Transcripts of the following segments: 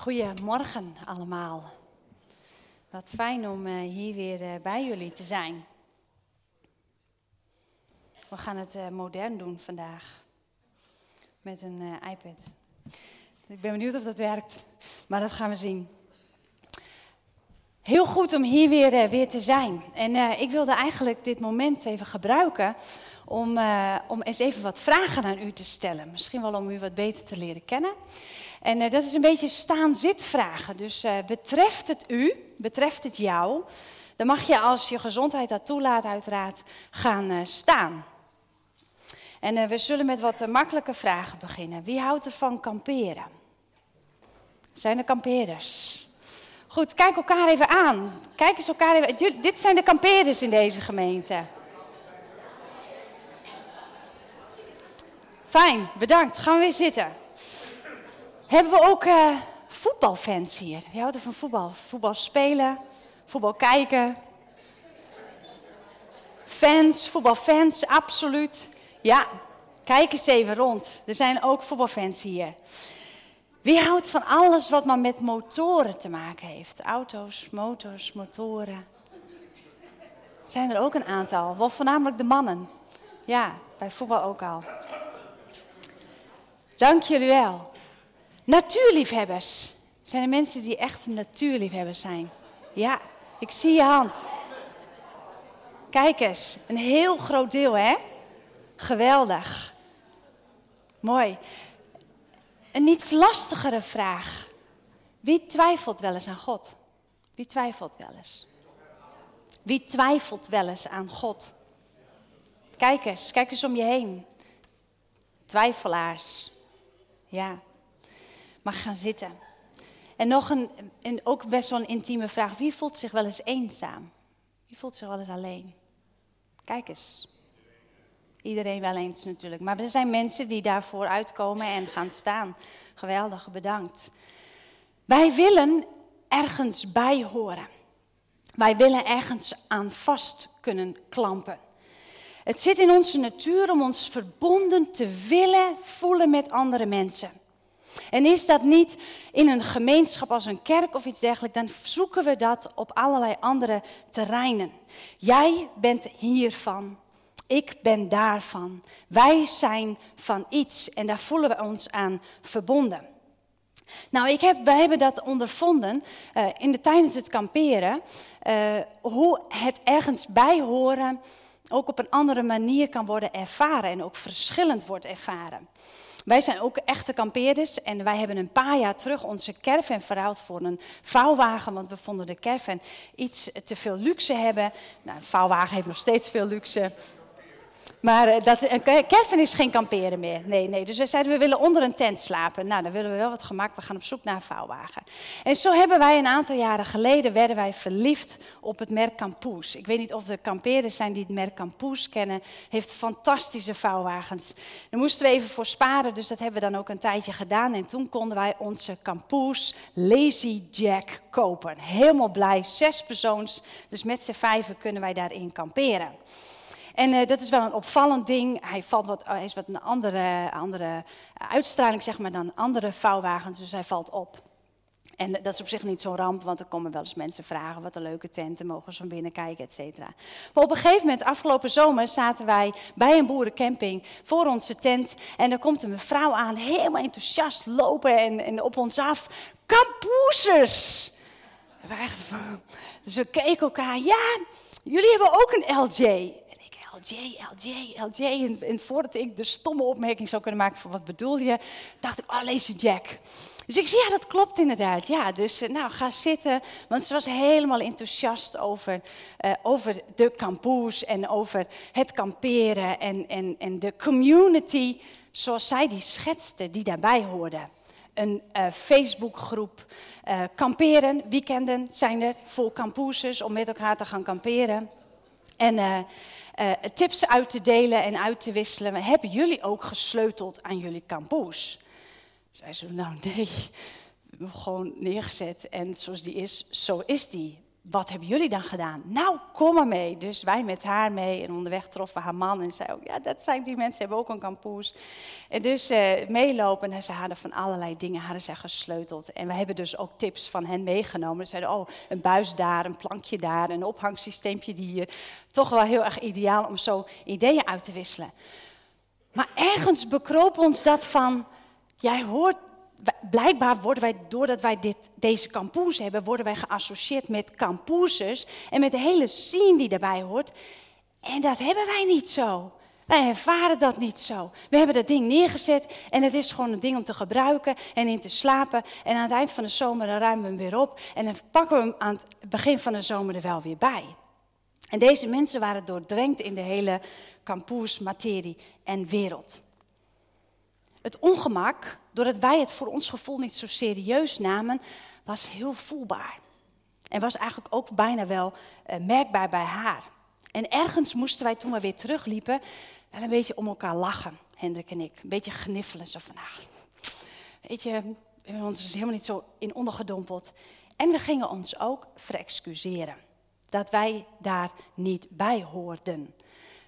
Goedemorgen allemaal. Wat fijn om eh, hier weer eh, bij jullie te zijn. We gaan het eh, modern doen vandaag. Met een iPad. Ik ben benieuwd of dat werkt, maar dat gaan we zien. Heel goed om hier weer, weer te zijn. En ik wilde eigenlijk dit moment even gebruiken om, om eens even wat vragen aan u te stellen. Misschien wel om u wat beter te leren kennen. En uh, dat is een beetje staan-zit vragen. Dus uh, betreft het u, betreft het jou, dan mag je als je gezondheid dat toelaat uiteraard gaan uh, staan. En we zullen met wat makkelijke vragen beginnen. Wie houdt er van kamperen? Zijn er kampeerders? Goed, kijk elkaar even aan. Kijk eens elkaar even. Dit zijn de kampeerders in deze gemeente. Fijn, bedankt. Gaan we weer zitten. Hebben we ook uh, voetbalfans hier? Wie houdt er van voetbal? Voetbal spelen, voetbal kijken. Fans, voetbalfans, absoluut. Ja, kijk eens even rond. Er zijn ook voetbalfans hier. Wie houdt van alles wat maar met motoren te maken heeft? Auto's, motors, motoren. Zijn er ook een aantal? Wel voornamelijk de mannen. Ja, bij voetbal ook al. Dank jullie wel. Natuurliefhebbers. Zijn er mensen die echt natuurliefhebbers zijn? Ja, ik zie je hand. Kijk eens, een heel groot deel, hè? Geweldig. Mooi. Een iets lastigere vraag. Wie twijfelt wel eens aan God? Wie twijfelt wel eens? Wie twijfelt wel eens aan God? Kijk eens, kijk eens om je heen. Twijfelaars. Ja mag gaan zitten. En nog een, en ook best wel een intieme vraag. Wie voelt zich wel eens eenzaam? Wie voelt zich wel eens alleen? Kijk eens. Iedereen wel eens natuurlijk. Maar er zijn mensen die daarvoor uitkomen en gaan staan. Geweldig, bedankt. Wij willen ergens bij horen. Wij willen ergens aan vast kunnen klampen. Het zit in onze natuur om ons verbonden te willen voelen met andere mensen. En is dat niet in een gemeenschap als een kerk of iets dergelijks, dan zoeken we dat op allerlei andere terreinen. Jij bent hiervan, ik ben daarvan. Wij zijn van iets en daar voelen we ons aan verbonden. Nou, ik heb, wij hebben dat ondervonden uh, in de, tijdens het kamperen, uh, hoe het ergens bij horen ook op een andere manier kan worden ervaren en ook verschillend wordt ervaren. Wij zijn ook echte kampeerders en wij hebben een paar jaar terug onze caravan verruild voor een vouwwagen, want we vonden de caravan iets te veel luxe hebben. Nou, een vouwwagen heeft nog steeds veel luxe. Maar uh, dat, caravan is geen kamperen meer. Nee, nee. Dus we zeiden, we willen onder een tent slapen. Nou, dan willen we wel wat gemak. We gaan op zoek naar een vouwwagen. En zo hebben wij een aantal jaren geleden, werden wij verliefd op het merk Campoes. Ik weet niet of er kampeerders zijn die het merk Campoes kennen. Heeft fantastische vouwwagens. Daar moesten we even voor sparen, dus dat hebben we dan ook een tijdje gedaan. En toen konden wij onze Campoes Lazy Jack kopen. Helemaal blij, zes persoons. Dus met z'n vijven kunnen wij daarin kamperen. En uh, dat is wel een opvallend ding. Hij, valt wat, hij is wat een andere, andere uitstraling zeg maar, dan andere vouwwagens, dus hij valt op. En dat is op zich niet zo'n ramp, want er komen wel eens mensen vragen wat een leuke tenten, mogen ze van binnen kijken, et cetera. Maar op een gegeven moment, afgelopen zomer, zaten wij bij een boerencamping voor onze tent. En er komt een mevrouw aan, helemaal enthousiast lopen en, en op ons af. Kampoesers! We keken elkaar, ja, jullie hebben ook een LJ. LJ, LJ, LJ. En, en, voordat ik de stomme opmerking zou kunnen maken van wat bedoel je, dacht ik, oh, Lazy Jack. Dus ik zei, ja, dat klopt inderdaad. Ja, dus eh, nou, ga zitten. Want ze was helemaal enthousiast over, uh, over de campus en over het kamperen en, en, en de community, zoals zij die schetste, die daarbij hoorde. Een uh, Facebookgroep, kamperen, weekenden zijn er vol campuses om met elkaar te gaan kamperen. En uh, tips uit te delen en uit te wisselen. Hebben jullie ook gesleuteld aan jullie campus? Zij ze, nou nee, gewoon neergezet en zoals die is, zo is die. Wat hebben jullie dan gedaan? Nou, kom maar mee. Dus wij met haar mee en onderweg troffen we haar man en zei ook, ja, dat zijn die mensen, hebben ook een kampoes. En dus uh, meelopen en ze hadden van allerlei dingen hadden ze gesleuteld. En we hebben dus ook tips van hen meegenomen. Ze zeiden, oh, een buis daar, een plankje daar, een ophangsysteempje hier. Toch wel heel erg ideaal om zo ideeën uit te wisselen. Maar ergens bekroop ons dat van, jij hoort blijkbaar worden wij, doordat wij dit, deze kampoes hebben, worden wij geassocieerd met kampoesers en met de hele scene die daarbij hoort. En dat hebben wij niet zo. Wij ervaren dat niet zo. We hebben dat ding neergezet en het is gewoon een ding om te gebruiken en in te slapen. En aan het eind van de zomer dan ruimen we hem weer op en dan pakken we hem aan het begin van de zomer er wel weer bij. En deze mensen waren doordrenkt in de hele kampoes, materie en wereld. Het ongemak, doordat wij het voor ons gevoel niet zo serieus namen, was heel voelbaar. En was eigenlijk ook bijna wel uh, merkbaar bij haar. En ergens moesten wij toen we weer terugliepen, wel een beetje om elkaar lachen, Hendrik en ik. Een beetje gniffelen, zo van, ah, weet je, we hebben ons dus helemaal niet zo in ondergedompeld. En we gingen ons ook verexcuseren. Dat wij daar niet bij hoorden.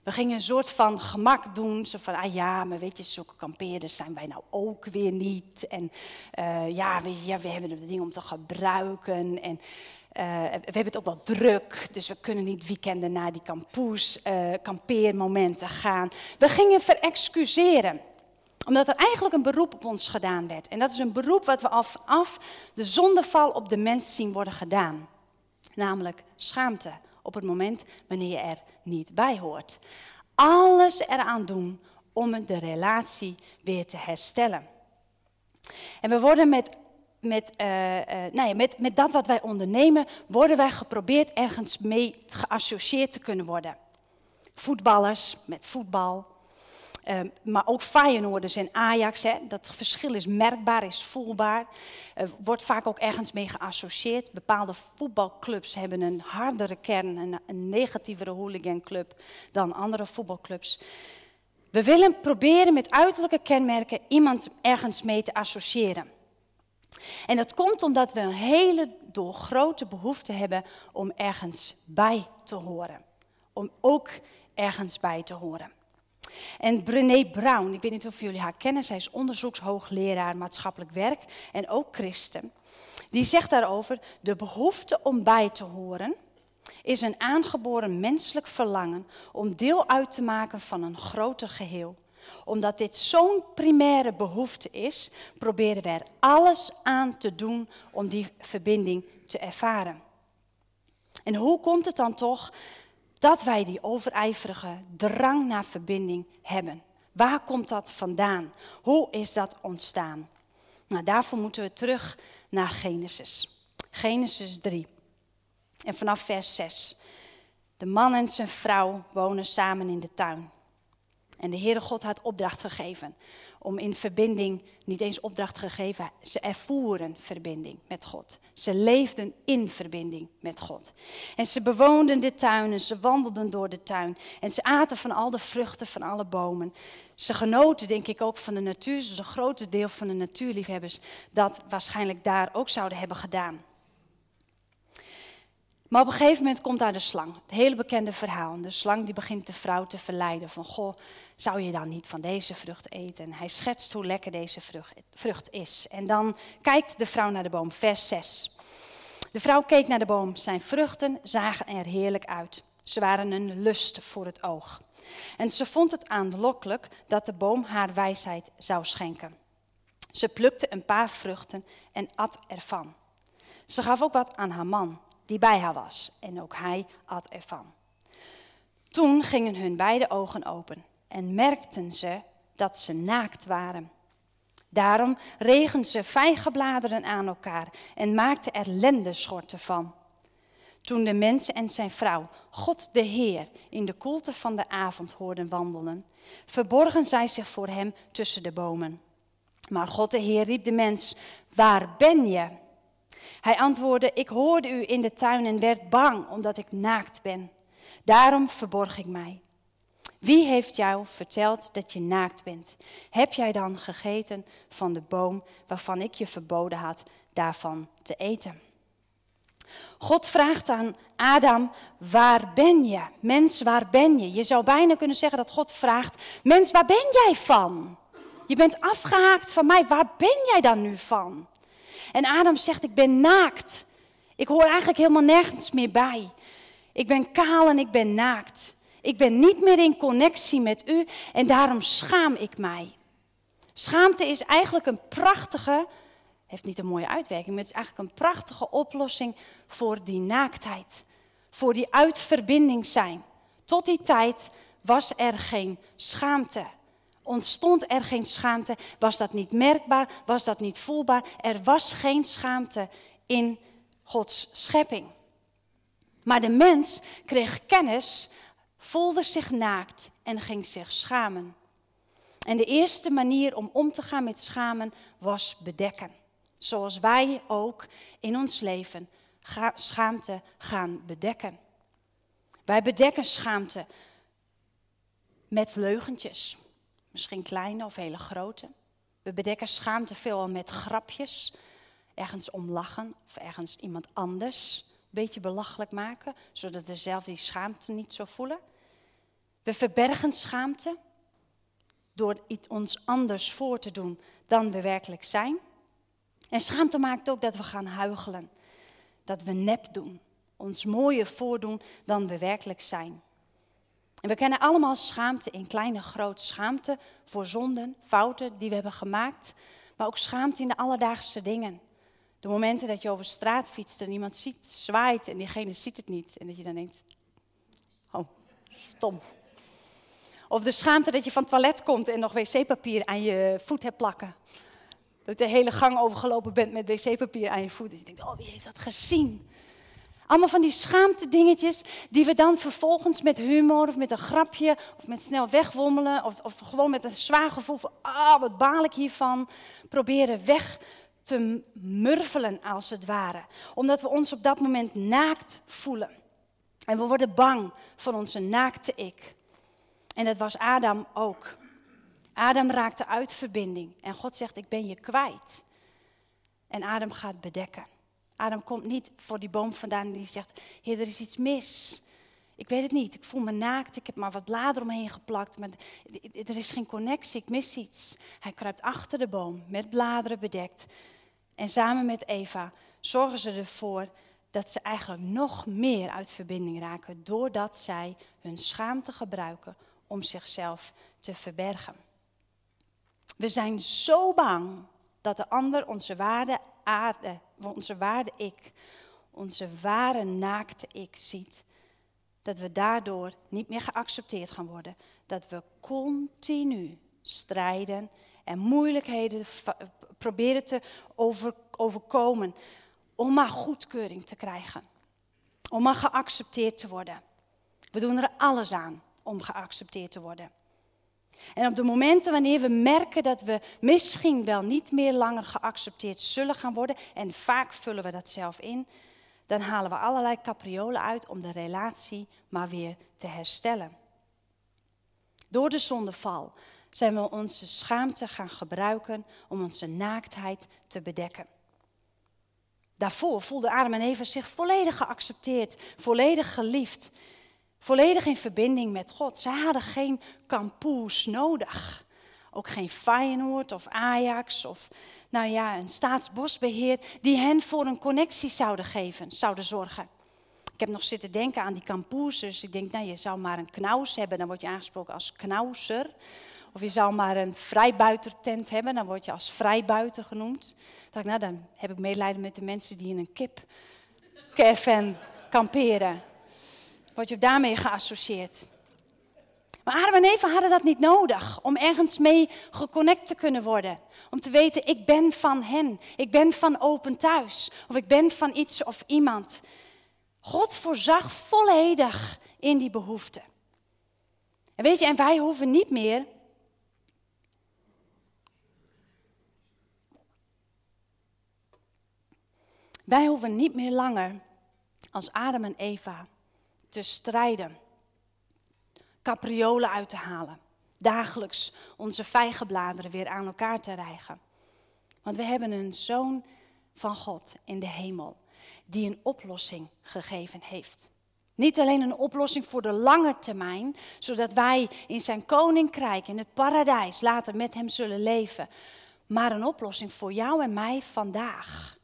We gingen een soort van gemak doen. Zo van, ah ja, maar weet je, zulke kampeerders zijn wij nou ook weer niet. En uh, ja, je, ja, we hebben de dingen om te gebruiken. En uh, we hebben het ook wel druk, dus we kunnen niet weekenden naar die campus, uh, kampeermomenten gaan. We gingen verexcuseren omdat er eigenlijk een beroep op ons gedaan werd. En dat is een beroep wat we al vanaf de zondeval op de mens zien worden gedaan. Namelijk schaamte, op het moment wanneer je er niet bij hoort. Alles eraan doen om de relatie weer te herstellen. En we worden met, met, uh, uh, nou ja, met, met dat wat wij ondernemen, worden wij geprobeerd ergens mee geassocieerd te kunnen worden. Voetballers met voetbal, Ehm, maar ook Feyenoorders en Ajax, hè, dat verschil is merkbaar, is voelbaar. Uh, wordt vaak ook ergens mee geassocieerd. Bepaalde voetbalclubs hebben een hardere kern, een, een negatievere hooliganclub dan andere voetbalclubs. We willen proberen met uiterlijke kenmerken iemand ergens mee te associëren. En dat komt omdat we een hele door grote behoefte hebben om ergens bij te horen. Om ook ergens bij te horen. En Brené Brown, ik weet niet of jullie haar kennen, zij is onderzoekshoogleraar maatschappelijk werk en ook christen. Die zegt daarover, de behoefte om bij te horen is een aangeboren menselijk verlangen om deel uit te maken van een groter geheel. Omdat dit zo'n primaire behoefte is, proberen we er alles aan te doen om die verbinding te ervaren. En hoe komt het dan toch dat wij die overijverige drang naar verbinding hebben. Waar komt dat vandaan? Hoe is dat ontstaan? Nou, daarvoor moeten we terug naar Genesis. Genesis 3. En vanaf vers 6. De man en zijn vrouw wonen samen in de tuin. En de Heere God had opdracht gegeven om in verbinding, niet eens opdracht gegeven, ze ervoeren verbinding met God. Ze leefden in verbinding met God. En ze bewoonden de tuin en ze wandelden door de tuin. En ze aten van al de vruchten van alle bomen. Ze genoten, denk ik, ook van de natuur. Dus een groot deel van de natuurliefhebbers dat waarschijnlijk daar ook zouden hebben gedaan. Maar op een gegeven moment komt daar de slang. Het hele bekende verhaal. De slang die begint de vrouw te verleiden. Van, goh, zou je dan niet van deze vrucht eten? En hij schetst hoe lekker deze vrucht is. En dan kijkt de vrouw naar de boom, vers 6. De vrouw keek naar de boom. Zijn vruchten zagen er heerlijk uit. Ze waren een lust voor het oog. En ze vond het aanlokkelijk dat de boom haar wijsheid zou schenken. Ze plukte een paar vruchten en at ervan. Ze gaf ook wat aan haar man die bij haar was. En ook hij at ervan. Toen gingen hun beide ogen open en merkten ze dat ze naakt waren. Daarom regen ze vijgenbladeren aan elkaar en maakten er lendeschorten van. Toen de mens en zijn vrouw God de Heer in de koelte van de avond hoorden wandelen, verborgen zij zich voor hem tussen de bomen. Maar God de Heer riep de mens, waar ben je? Hij antwoordde, ik hoorde u in de tuin en werd bang omdat ik naakt ben. Daarom verborg ik mij. Wie heeft jou verteld dat je naakt bent? Heb jij dan gegeten van de boom waarvan ik je verboden had daarvan te eten? God vraagt aan Adam, waar ben je? Mens, waar ben je? Je zou bijna kunnen zeggen dat God vraagt, mens, waar ben jij van? Je bent afgehaakt van mij, waar ben jij dan nu van? En Adam zegt, ik ben naakt. Ik hoor eigenlijk helemaal nergens meer bij. Ik ben kaal en ik ben naakt. Ik ben niet meer in connectie met u en daarom schaam ik mij. Schaamte is eigenlijk een prachtige, heeft niet een mooie uitwerking, maar het is eigenlijk een prachtige oplossing voor die naaktheid. Voor die uitverbinding zijn. Tot die tijd was er geen schaamte. Ontstond er geen schaamte? Was dat niet merkbaar? Was dat niet voelbaar? Er was geen schaamte in Gods schepping. Maar de mens kreeg kennis, voelde zich naakt en ging zich schamen. En de eerste manier om om te gaan met schamen was bedekken. Zoals wij ook in ons leven schaamte gaan bedekken. Wij bedekken schaamte met leugentjes. Misschien kleine of hele grote. We bedekken schaamte veelal met grapjes. Ergens om lachen of ergens iemand anders een beetje belachelijk maken, zodat we zelf die schaamte niet zo voelen. We verbergen schaamte door iets ons anders voor te doen dan we werkelijk zijn. En schaamte maakt ook dat we gaan huigelen, dat we nep doen, ons mooier voordoen dan we werkelijk zijn. En we kennen allemaal schaamte in kleine groot schaamte voor zonden, fouten die we hebben gemaakt, maar ook schaamte in de alledaagse dingen. De momenten dat je over straat fietst en iemand ziet, zwaait en diegene ziet het niet. En dat je dan denkt, oh, stom. Of de schaamte dat je van het toilet komt en nog wc-papier aan je voet hebt plakken. Dat je de hele gang overgelopen bent met wc-papier aan je voet. En je denkt, oh, wie heeft dat gezien? Allemaal van die schaamte dingetjes die we dan vervolgens met humor of met een grapje of met snel wegwommelen of, of gewoon met een zwaar gevoel van, ah, wat baal ik hiervan, proberen weg te murvelen als het ware. Omdat we ons op dat moment naakt voelen. En we worden bang van onze naakte ik. En dat was Adam ook. Adam raakte uit verbinding en God zegt, ik ben je kwijt. En Adam gaat bedekken. Adam komt niet voor die boom vandaan en die zegt, heer, er is iets mis. Ik weet het niet, ik voel me naakt, ik heb maar wat bladeren omheen geplakt, maar er is geen connectie, ik mis iets. Hij kruipt achter de boom, met bladeren bedekt. En samen met Eva zorgen ze ervoor dat ze eigenlijk nog meer uit verbinding raken, doordat zij hun schaamte gebruiken om zichzelf te verbergen. We zijn zo bang dat de ander onze waarde aarde, onze waarde ik, onze ware naakte ik ziet, dat we daardoor niet meer geaccepteerd gaan worden. Dat we continu strijden en moeilijkheden proberen te over, overkomen om maar goedkeuring te krijgen. Om maar geaccepteerd te worden. We doen er alles aan om geaccepteerd te worden. En op de momenten wanneer we merken dat we misschien wel niet meer langer geaccepteerd zullen gaan worden, en vaak vullen we dat zelf in, dan halen we allerlei capriolen uit om de relatie maar weer te herstellen. Door de zondeval zijn we onze schaamte gaan gebruiken om onze naaktheid te bedekken. Daarvoor voelden Adam en Eva zich volledig geaccepteerd, volledig geliefd. Volledig in verbinding met God. Zij hadden geen kampoes nodig. Ook geen Feyenoord of Ajax of nou ja, een staatsbosbeheer die hen voor een connectie zouden geven, zouden zorgen. Ik heb nog zitten denken aan die kampoes. Dus ik denk, nou, je zou maar een knaus hebben, dan word je aangesproken als knauser. Of je zou maar een vrijbuitertent hebben, dan word je als vrijbuiter genoemd. Dan dacht ik, nou, dan heb ik medelijden met de mensen die in een kip caravan kamperen word je daarmee geassocieerd. Maar Adam en Eva hadden dat niet nodig om ergens mee geconnect te kunnen worden. Om te weten, ik ben van hen. Ik ben van open thuis. Of ik ben van iets of iemand. God voorzag volledig in die behoefte. En weet je, en wij hoeven niet meer. Wij hoeven niet meer langer als Adam en Eva te strijden. Capriolen uit te halen. Dagelijks onze vijgenbladeren weer aan elkaar te rijgen. Want we hebben een zoon van God in de hemel. die een oplossing gegeven heeft. Niet alleen een oplossing voor de lange termijn, zodat wij in zijn koninkrijk, in het paradijs, later met hem zullen leven, maar een oplossing voor jou en mij vandaag.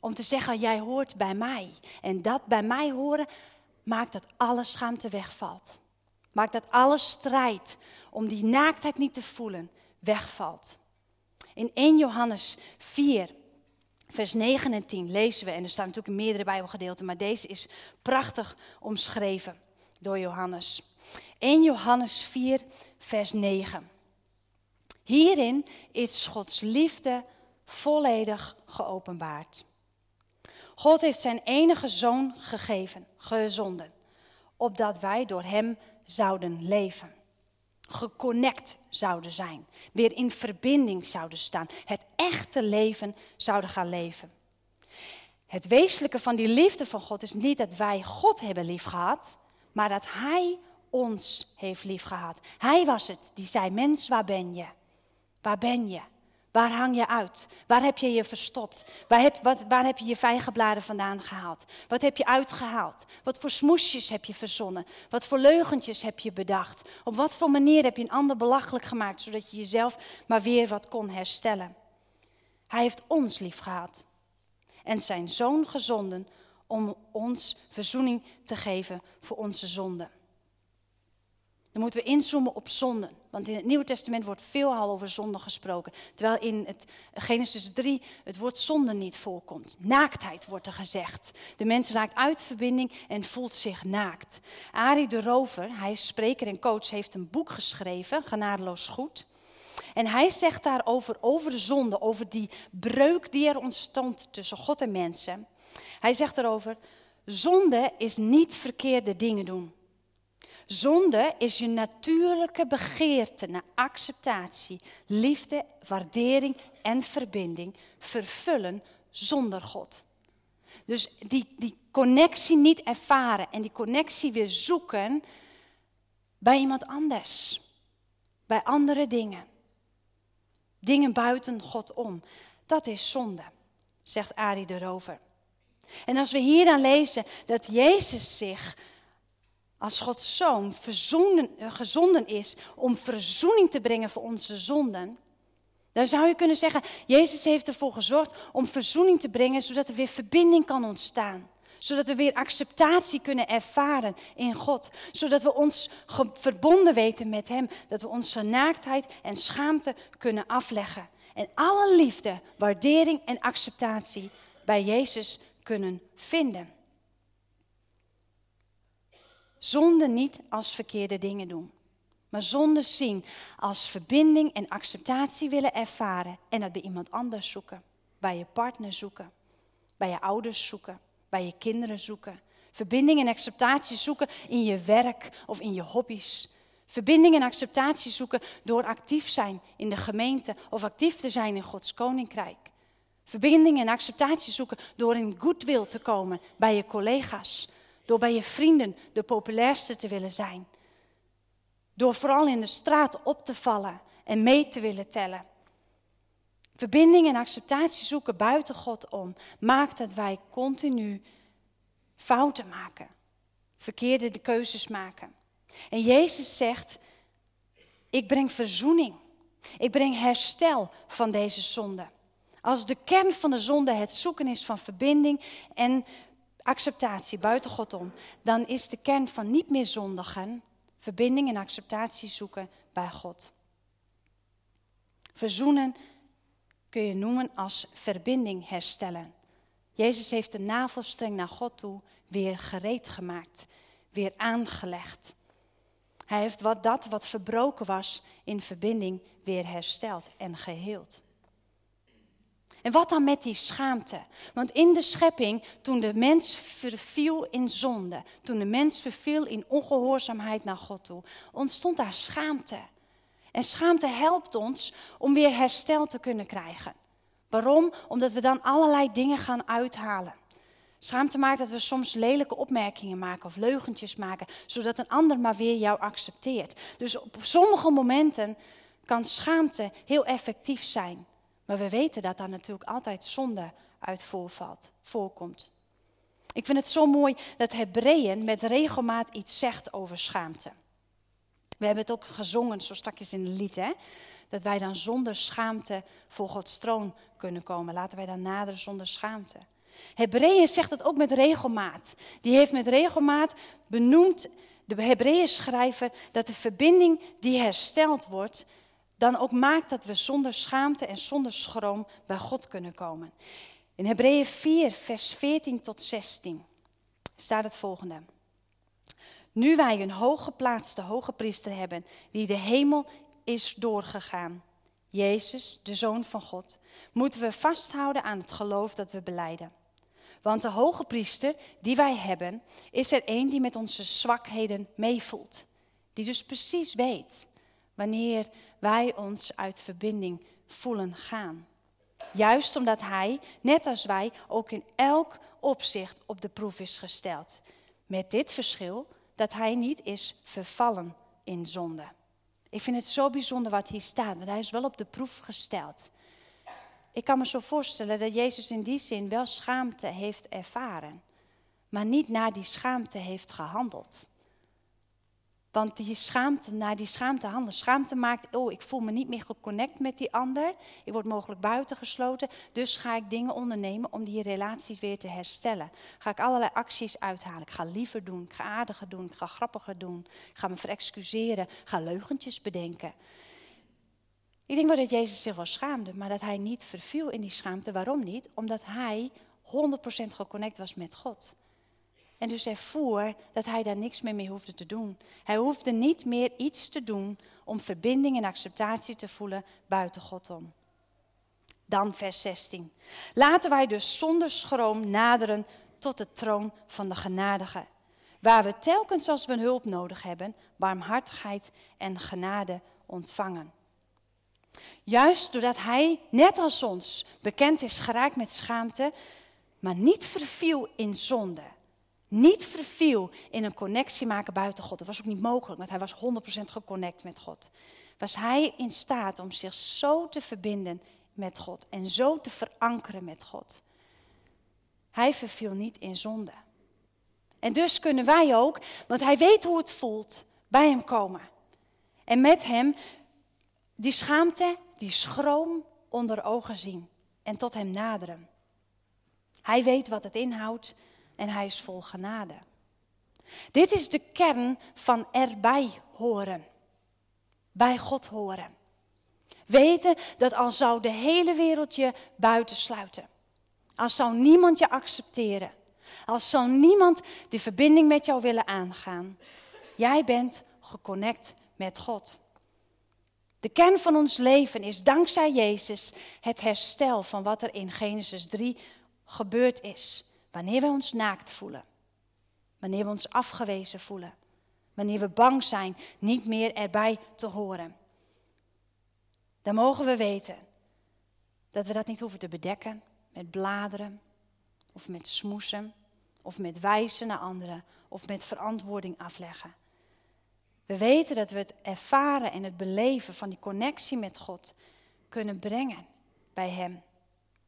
Om te zeggen, jij hoort bij mij. En dat bij mij horen maakt dat alle schaamte wegvalt. Maakt dat alle strijd om die naaktheid niet te voelen wegvalt. In 1 Johannes 4, vers 9 en 10 lezen we, en er staan natuurlijk meerdere Bijbelgedeelten, maar deze is prachtig omschreven door Johannes. 1 Johannes 4, vers 9. Hierin is Gods liefde volledig geopenbaard. God heeft zijn enige zoon gegeven, gezonden, opdat wij door hem zouden leven. Geconnect zouden zijn, weer in verbinding zouden staan, het echte leven zouden gaan leven. Het wezenlijke van die liefde van God is niet dat wij God hebben liefgehad, maar dat Hij ons heeft liefgehad. Hij was het die zei: Mens, waar ben je? Waar ben je? Waar hang je uit? Waar heb je je verstopt? Waar heb, wat, waar heb je je vijgenbladen vandaan gehaald? Wat heb je uitgehaald? Wat voor smoesjes heb je verzonnen? Wat voor leugentjes heb je bedacht? Op wat voor manier heb je een ander belachelijk gemaakt, zodat je jezelf maar weer wat kon herstellen? Hij heeft ons lief gehad en zijn zoon gezonden om ons verzoening te geven voor onze zonden. Dan moeten we inzoomen op zonden. Want in het Nieuwe Testament wordt veelal over zonde gesproken. Terwijl in het Genesis 3 het woord zonde niet voorkomt. Naaktheid wordt er gezegd. De mens raakt uit verbinding en voelt zich naakt. Arie de Rover, hij is spreker en coach, heeft een boek geschreven, Genadeloos Goed. En hij zegt daarover, over de zonde, over die breuk die er ontstond tussen God en mensen. Hij zegt erover, zonde is niet verkeerde dingen doen. Zonde is je natuurlijke begeerte naar acceptatie, liefde, waardering en verbinding vervullen zonder God. Dus die, die connectie niet ervaren en die connectie weer zoeken bij iemand anders, bij andere dingen. Dingen buiten God om. Dat is zonde, zegt Ari de Rover. En als we hier dan lezen dat Jezus zich als Gods zoon eh, gezonden is om verzoening te brengen voor onze zonden, dan zou je kunnen zeggen, Jezus heeft ervoor gezorgd om verzoening te brengen, zodat er weer verbinding kan ontstaan. Zodat we weer acceptatie kunnen ervaren in God. Zodat we ons verbonden weten met Hem. Dat we onze naaktheid en schaamte kunnen afleggen. En alle liefde, waardering en acceptatie bij Jezus kunnen vinden. Zonde niet als verkeerde dingen doen. Maar zonde zien als verbinding en acceptatie willen ervaren. En dat bij iemand anders zoeken. Bij je partner zoeken. Bij je ouders zoeken. Bij je kinderen zoeken. Verbinding en acceptatie zoeken in je werk of in je hobby's. Verbinding en acceptatie zoeken door actief zijn in de gemeente of actief te zijn in Gods koninkrijk. Verbinding en acceptatie zoeken door in goodwill te komen bij je collega's door bij je vrienden de populairste te willen zijn. Door vooral in de straat op te vallen en mee te willen tellen. Verbinding en acceptatie zoeken buiten God om maakt dat wij continu fouten maken, verkeerde keuzes maken. En Jezus zegt: Ik breng verzoening, ik breng herstel van deze zonde. Als de kern van de zonde het zoeken is van verbinding en acceptatie buiten God om, dan is de kern van niet meer zondigen verbinding en acceptatie zoeken bij God. Verzoenen kun je noemen als verbinding herstellen. Jezus heeft de navelstreng naar God toe weer gereed gemaakt, weer aangelegd. Hij heeft wat, dat wat verbroken was in verbinding weer hersteld en geheeld. En wat dan met die schaamte? Want in de schepping, toen de mens verviel in zonde, toen de mens verviel in ongehoorzaamheid naar God toe, ontstond daar schaamte. En schaamte helpt ons om weer herstel te kunnen krijgen. Waarom? Omdat we dan allerlei dingen gaan uithalen. Schaamte maakt dat we soms lelijke opmerkingen maken of leugentjes maken, zodat een ander maar weer jou accepteert. Dus op sommige momenten kan schaamte heel effectief zijn. Maar we weten dat daar natuurlijk altijd zonde uit voorvalt, voorkomt. Ik vind het zo mooi dat Hebreeën met regelmaat iets zegt over schaamte. We hebben het ook gezongen, zo straks in het lied, hè? dat wij dan zonder schaamte voor Gods troon kunnen komen. Laten wij dan naderen zonder schaamte. Hebreeën zegt het ook met regelmaat. Die heeft met regelmaat benoemd, de Hebreeën schrijver, dat de verbinding die hersteld wordt, dan ook maakt dat we zonder schaamte en zonder schroom bij God kunnen komen. In Hebreeën 4, vers 14 tot 16 staat het volgende. Nu wij een hooggeplaatste hoge priester hebben, die de hemel is doorgegaan, Jezus, de Zoon van God, moeten we vasthouden aan het geloof dat we beleiden. Want de hoge priester die wij hebben, is er een die met onze zwakheden meevoelt. Die dus precies weet wanneer wij ons uit verbinding voelen gaan. Juist omdat hij, net als wij, ook in elk opzicht op de proef is gesteld. Met dit verschil dat hij niet is vervallen in zonde. Ik vind het zo bijzonder wat hier staat, want hij is wel op de proef gesteld. Ik kan me zo voorstellen dat Jezus in die zin wel schaamte heeft ervaren, maar niet naar die schaamte heeft gehandeld. Want die schaamte, naar die schaamte handelen. Schaamte maakt, oh, ik voel me niet meer geconnect met die ander. Ik word mogelijk buitengesloten. Dus ga ik dingen ondernemen om die relaties weer te herstellen. Ga ik allerlei acties uithalen. Ik ga liever doen, ik ga aardiger doen, ik ga grappiger doen. Ik ga me verexcuseren, ga leugentjes bedenken. Ik denk wel dat Jezus zich wel schaamde, maar dat hij niet verviel in die schaamte. Waarom niet? Omdat hij 100% geconnect was met God. En dus ervoer dat hij daar niks meer mee hoefde te doen. Hij hoefde niet meer iets te doen om verbinding en acceptatie te voelen buiten God om. Dan vers 16. Laten wij dus zonder schroom naderen tot de troon van de genadige. Waar we telkens als we hulp nodig hebben, barmhartigheid en genade ontvangen. Juist doordat hij, net als ons, bekend is geraakt met schaamte, maar niet verviel in zonde niet verviel in een connectie maken buiten God. Dat was ook niet mogelijk, want hij was 100% geconnect met God. Was hij in staat om zich zo te verbinden met God en zo te verankeren met God. Hij verviel niet in zonde. En dus kunnen wij ook, want hij weet hoe het voelt, bij hem komen. En met hem die schaamte, die schroom onder ogen zien en tot hem naderen. Hij weet wat het inhoudt en hij is vol genade. Dit is de kern van erbij horen. Bij God horen. Weten dat al zou de hele wereld je buitensluiten. Als zou niemand je accepteren. Als zou niemand de verbinding met jou willen aangaan. Jij bent geconnect met God. De kern van ons leven is dankzij Jezus het herstel van wat er in Genesis 3 gebeurd is. Wanneer we ons naakt voelen. Wanneer we ons afgewezen voelen. Wanneer we bang zijn niet meer erbij te horen. Dan mogen we weten dat we dat niet hoeven te bedekken met bladeren of met smoesen of met wijzen naar anderen of met verantwoording afleggen. We weten dat we het ervaren en het beleven van die connectie met God kunnen brengen bij Hem.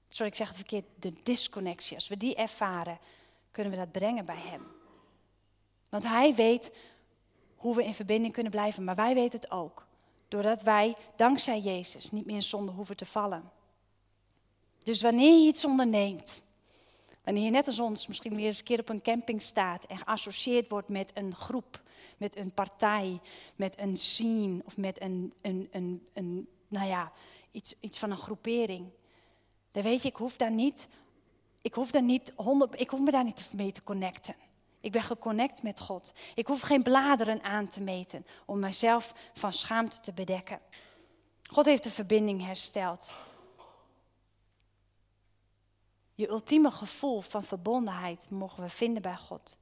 Sorry, ik zeg het verkeerd, de disconnectie. Als we die ervaren, kunnen we dat brengen bij Hem. Want Hij weet hoe we in verbinding kunnen blijven, maar wij weten het ook. Doordat wij, dankzij Jezus, niet meer in zonde hoeven te vallen. Dus wanneer je iets onderneemt, wanneer je net als ons misschien weer eens een keer op een camping staat en geassocieerd wordt met een groep, met een partij, met een scene of met een, een, een, een nou ja, iets, iets van een groepering. Dan weet je, ik hoef daar niet, ik hoef daar niet 100, ik hoef me daar niet mee te connecten. Ik ben geconnect met God. Ik hoef geen bladeren aan te meten om mezelf van schaamte te bedekken. God heeft de verbinding hersteld. Je ultieme gevoel van verbondenheid mogen we vinden bij God.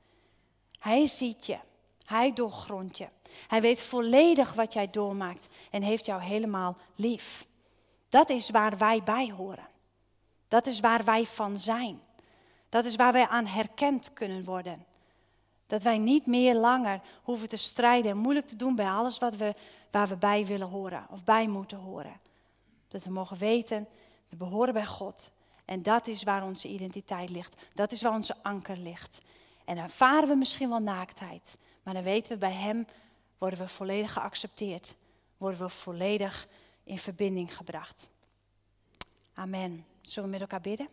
Hij ziet je. Hij doorgrondt je. Hij weet volledig wat jij doormaakt en heeft jou helemaal lief. Dat is waar wij bij horen. Dat is waar wij van zijn. Dat is waar wij aan herkend kunnen worden. Dat wij niet meer langer hoeven te strijden en moeilijk te doen bij alles wat we, waar we bij willen horen of bij moeten horen. Dat we mogen weten, we behoren bij God En dat is waar onze identiteit ligt. Dat is waar onze anker ligt. En ervaren we misschien wel naaktheid. Maar dan weten we bij Hem worden we volledig geaccepteerd. Worden we volledig in verbinding gebracht. Amen. Zullen we met elkaar bidden?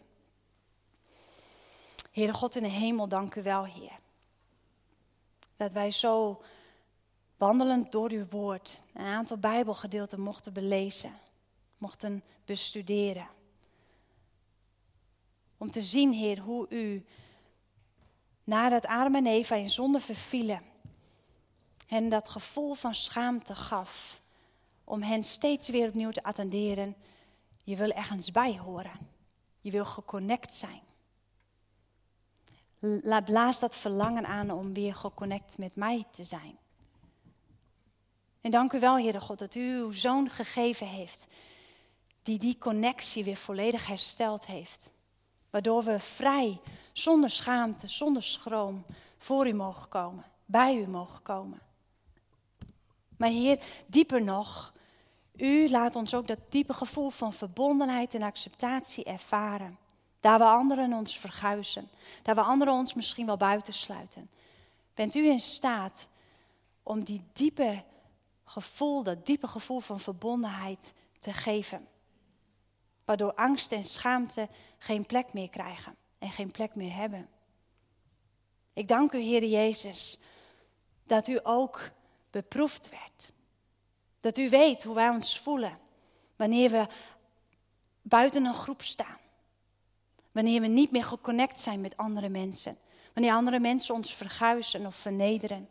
Heere God in de hemel, dank u wel, Heer. Dat wij zo wandelend door uw woord een aantal Bijbelgedeelten mochten belezen, mochten bestuderen. Om te zien, Heer, hoe u nadat Adam en Eva in zonde vervielen, hen dat gevoel van schaamte gaf, om hen steeds weer opnieuw te attenderen. Je wil ergens bij horen. Je wil geconnect zijn. Blaas dat verlangen aan om weer geconnect met mij te zijn. En dank u wel, Heere God, dat u uw zoon gegeven heeft, die die connectie weer volledig hersteld heeft. Waardoor we vrij, zonder schaamte, zonder schroom, voor u mogen komen, bij u mogen komen. Maar Heer, dieper nog, u laat ons ook dat diepe gevoel van verbondenheid en acceptatie ervaren. Daar waar anderen ons verguizen, daar waar anderen ons misschien wel buitensluiten. Bent u in staat om die diepe gevoel, dat diepe gevoel van verbondenheid te geven? Waardoor angst en schaamte geen plek meer krijgen en geen plek meer hebben. Ik dank u, Heer Jezus, dat u ook beproefd werd. Dat u weet hoe wij ons voelen wanneer we buiten een groep staan. Wanneer we niet meer geconnect zijn met andere mensen. Wanneer andere mensen ons verguizen of vernederen.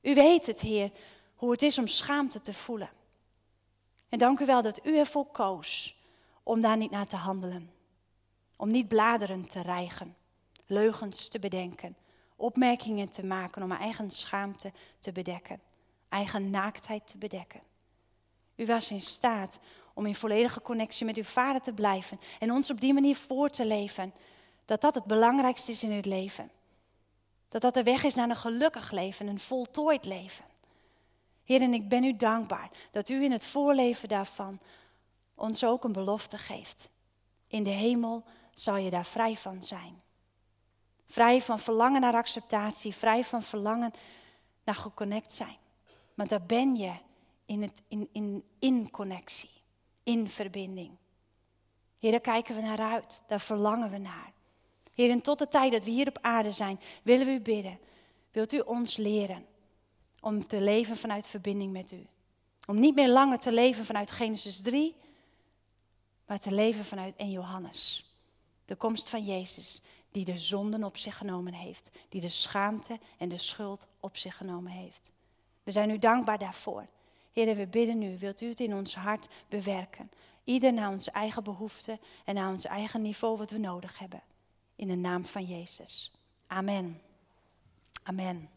U weet het, Heer, hoe het is om schaamte te voelen. En dank u wel dat u ervoor koos om daar niet naar te handelen. Om niet bladeren te rijgen, leugens te bedenken, opmerkingen te maken om eigen schaamte te bedekken, eigen naaktheid te bedekken. U was in staat om in volledige connectie met uw vader te blijven en ons op die manier voor te leven. Dat dat het belangrijkste is in het leven. Dat dat de weg is naar een gelukkig leven, een voltooid leven. Heer, en ik ben u dankbaar dat u in het voorleven daarvan ons ook een belofte geeft. In de hemel zal je daar vrij van zijn. Vrij van verlangen naar acceptatie, vrij van verlangen naar geconnect zijn. Want daar ben je in, het, in, in, in connectie, in verbinding. Heer, daar kijken we naar uit, daar verlangen we naar. Heer, en tot de tijd dat we hier op aarde zijn, willen we u bidden. Wilt u ons leren om te leven vanuit verbinding met u? Om niet meer langer te leven vanuit Genesis 3, maar te leven vanuit 1 Johannes. De komst van Jezus, die de zonden op zich genomen heeft, die de schaamte en de schuld op zich genomen heeft. We zijn u dankbaar daarvoor. Heer, we bidden u, wilt u het in ons hart bewerken? Ieder naar onze eigen behoeften en naar ons eigen niveau wat we nodig hebben. In de naam van Jezus. Amen. Amen.